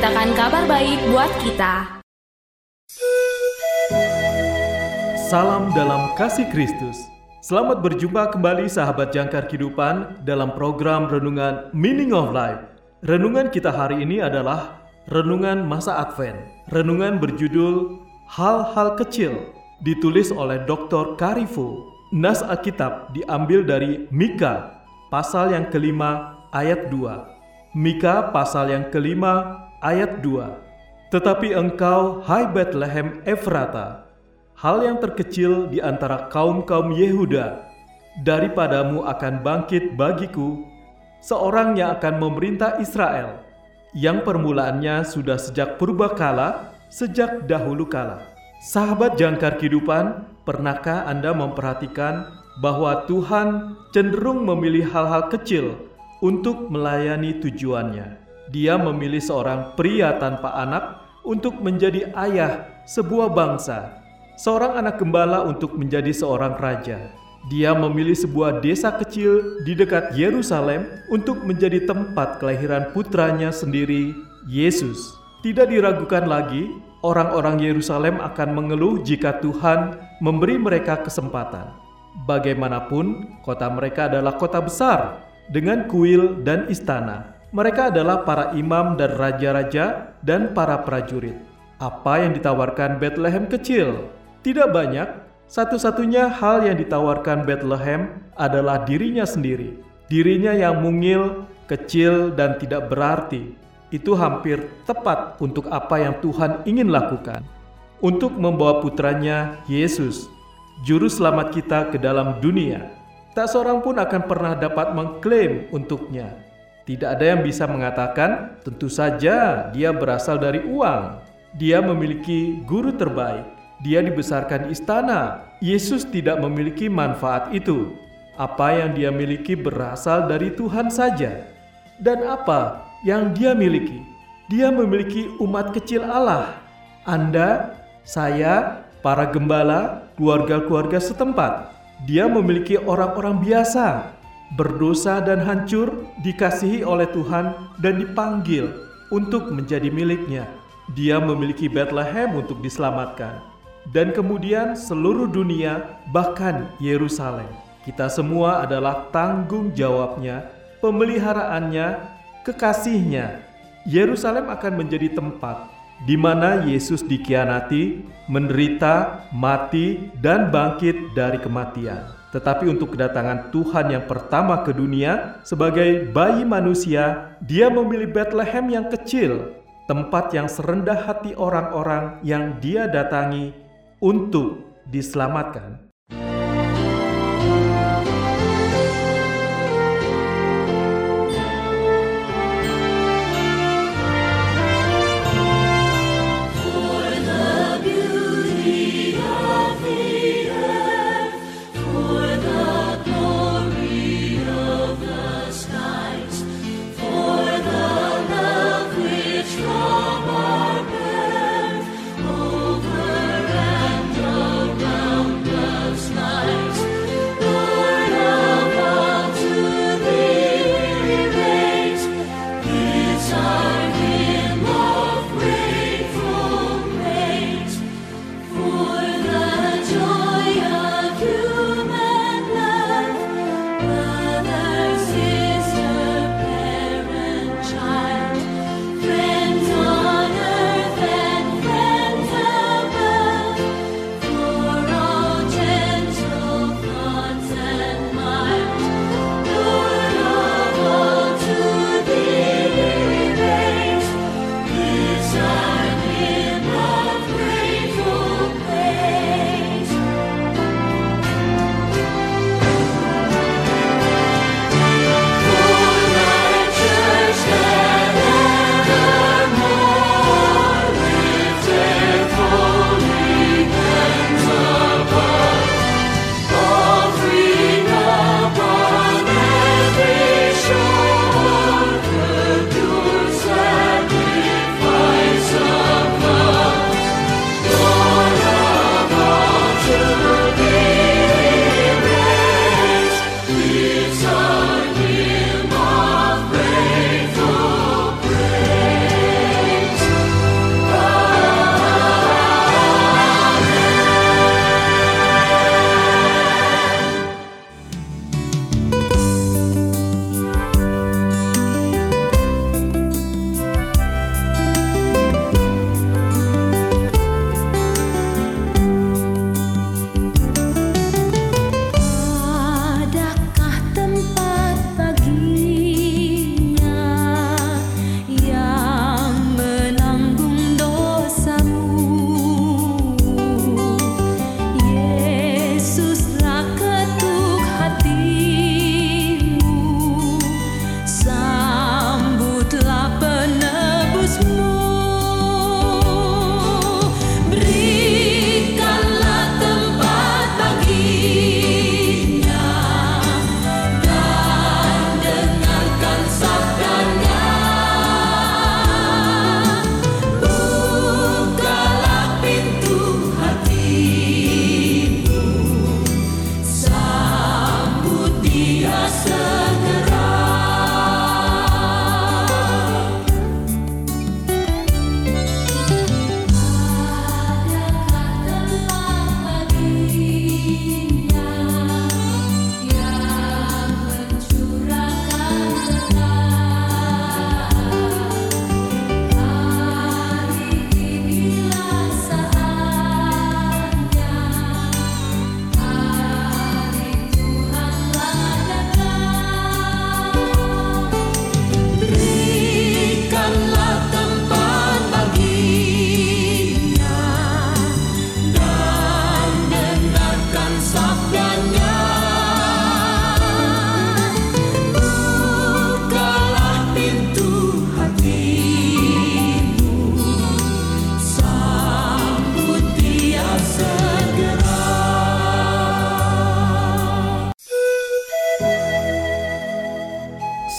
Memberitakan kabar baik buat kita Salam dalam kasih Kristus. Selamat berjumpa kembali sahabat jangkar kehidupan dalam program Renungan Meaning of Life. Renungan kita hari ini adalah Renungan Masa Advent. Renungan berjudul Hal-Hal Kecil ditulis oleh Dr. Karifo. Nas Alkitab diambil dari Mika pasal yang kelima ayat 2. Mika pasal yang kelima ayat 2. Tetapi engkau, hai Bethlehem Efrata, hal yang terkecil di antara kaum-kaum Yehuda, daripadamu akan bangkit bagiku seorang yang akan memerintah Israel, yang permulaannya sudah sejak purbakala, sejak dahulu kala. Sahabat jangkar kehidupan, pernahkah Anda memperhatikan bahwa Tuhan cenderung memilih hal-hal kecil untuk melayani tujuannya? Dia memilih seorang pria tanpa anak untuk menjadi ayah sebuah bangsa seorang anak gembala untuk menjadi seorang raja. Dia memilih sebuah desa kecil di dekat Yerusalem untuk menjadi tempat kelahiran putranya sendiri, Yesus. Tidak diragukan lagi, orang-orang Yerusalem akan mengeluh jika Tuhan memberi mereka kesempatan. Bagaimanapun, kota mereka adalah kota besar dengan kuil dan istana. Mereka adalah para imam dan raja-raja dan para prajurit. Apa yang ditawarkan Bethlehem kecil? Tidak banyak, satu-satunya hal yang ditawarkan Bethlehem adalah dirinya sendiri. Dirinya yang mungil, kecil, dan tidak berarti. Itu hampir tepat untuk apa yang Tuhan ingin lakukan. Untuk membawa putranya, Yesus, Juru Selamat kita ke dalam dunia. Tak seorang pun akan pernah dapat mengklaim untuknya. Tidak ada yang bisa mengatakan, tentu saja dia berasal dari uang. Dia memiliki guru terbaik, dia dibesarkan di istana. Yesus tidak memiliki manfaat itu. Apa yang dia miliki berasal dari Tuhan saja. Dan apa yang dia miliki? Dia memiliki umat kecil Allah. Anda, saya, para gembala, keluarga-keluarga setempat. Dia memiliki orang-orang biasa, berdosa dan hancur, dikasihi oleh Tuhan dan dipanggil untuk menjadi miliknya. Dia memiliki Bethlehem untuk diselamatkan dan kemudian seluruh dunia, bahkan Yerusalem. Kita semua adalah tanggung jawabnya, pemeliharaannya, kekasihnya. Yerusalem akan menjadi tempat di mana Yesus dikhianati, menderita, mati, dan bangkit dari kematian. Tetapi untuk kedatangan Tuhan yang pertama ke dunia sebagai bayi manusia, Dia memilih Bethlehem yang kecil, tempat yang serendah hati orang-orang yang Dia datangi untuk diselamatkan.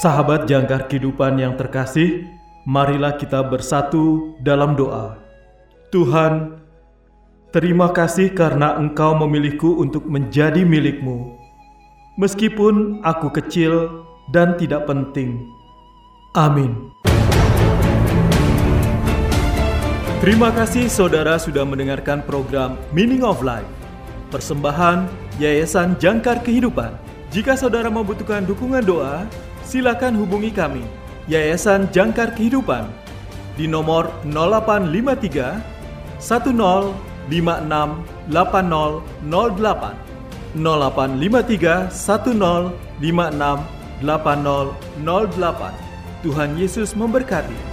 Sahabat jangkar kehidupan yang terkasih, marilah kita bersatu dalam doa. Tuhan, terima kasih karena Engkau memilihku untuk menjadi milikmu. Meskipun aku kecil dan tidak penting. Amin. Terima kasih saudara sudah mendengarkan program Meaning of Life. Persembahan Yayasan Jangkar Kehidupan. Jika saudara membutuhkan dukungan doa, silakan hubungi kami, Yayasan Jangkar Kehidupan, di nomor 0853 1056 8008 0853 1056 8008 Tuhan Yesus memberkati.